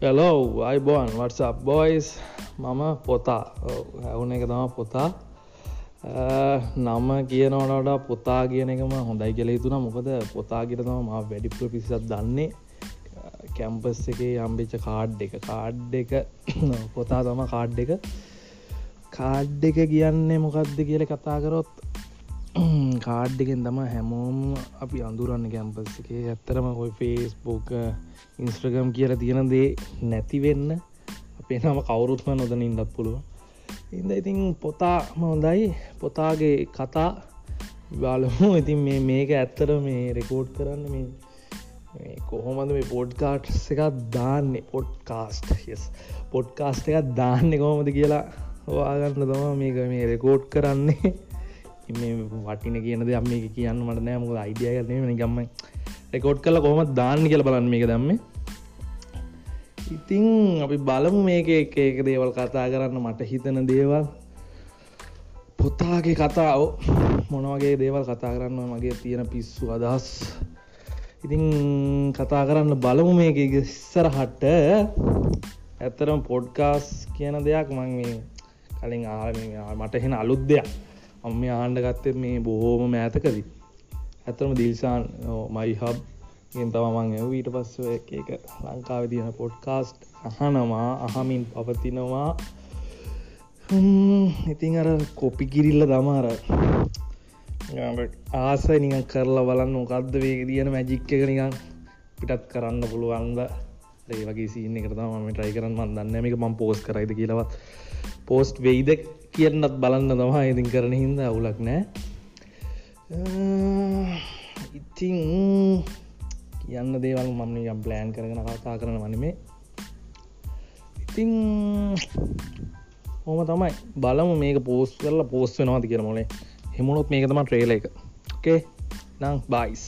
යලෝ අයිබෝන් WhatsApp boys මම පොතා. ඇවුන එක තම පොතා. නම කියනවනට පොතා කියන එකම හොඳයි කෙළ යුතුන මොකද පොතා කියට තම ම වැඩිපුර පිසිසත් දන්නේ. කැම්පස් එක යම්බිච්ච කාඩ් එක. කාඩ් එක පොතා තම කාඩ් එක. කාඩ් එක කියන්නේ මොකක්ද කියල කතා කරොත් කාඩ්ඩකෙන් තම හැමෝම අපි අඳුරන්න කැම්පස් එක. ඇත්තරම ඔයි ෆේස්බෝක ඉන්ස්ට්‍රගම් කියල තියෙන දේ නැතිවෙන්න අපේ නම කවුරුත්ම නොදන ඉන්නත් පුළුව ඉද ඉතින් පොතාම හොඳයි. පොතාගේ කතා බලමු. ඉතින් මේ මේක ඇත්තර මේ රෙකෝඩ් කරන්න මේ කොහොමද මේ පොඩ්කාට්ස් එකක් දාන්නේ? පොඩ්කාස්ට් ස් පොඩ්කාස්ට එකක් දාන්න කොහොමද කියලා වාගන්න තම මේක මේ රෙකෝඩ් කරන්නේ. මේ වටින කියනද අම මේ කියන්න මට නෑ. මුද අයිඩිය කරන ගම්ම රෙකෝඩ් කල කොහොම දාන්න කියල බලන්න මේක දම්ම. ඉතිං අපි බලමු මේක එක එක දේවල් කතා කරන්න. මට හිතන දේවල්. පොත්තාගේ කතාව. මොනවගේ දේවල් කතා කරන්න මගේ තියෙන පිස්සු අදහස්. ඉතිං කතා කරන්න බලමු මේක ඉස්සර හට්ට ඇත්තරම් පොඩ්කාස් කියන දෙයක් මං මේ කලින් ආ මට එහෙන අලුත් දෙයක්. අම්ම ආණ්ඩ ගත්තේ මේ බොහෝම මෑතකදී. ඇතරම දිල්සාන් මයි හබ් ගෙන් තමමන් ඇව ඊට පස්ස එක ලංකාව තියෙන පොඩ්කාස්ට් අහනවා අහමින් පවතිනවා. ඉතින් අර කොපි කිරිල්ල දමාර ආස නික කරලා බලන්න මොකක්ද වේග තියන මැජික්ක එක නිකන් පිටත් කරන්න පුළුවන්ද ඒ වගේ සිීන කරතම ම ට්‍රයි කරන්න. මන්දන්න මේක මම් පෝස් කරයිද කියලවත්. පෝස්ට් වෙයිද? කියන්නත් බලන්න තමා ඉතින් කරන හින්ද අවුලක් නෑ. ඉතිං කියන්න දේවල් මම යම් ප්ලෑන් කරගෙන කතා කරන වනමේ ඉතිං හොම තමයි. බලමු මේක පෝස් කරලා පෝස් වෙනවාති කියර මොලේ. හෙමුණොත් මේක තම ට්‍රේල එක. ඕකේ නං බයිස්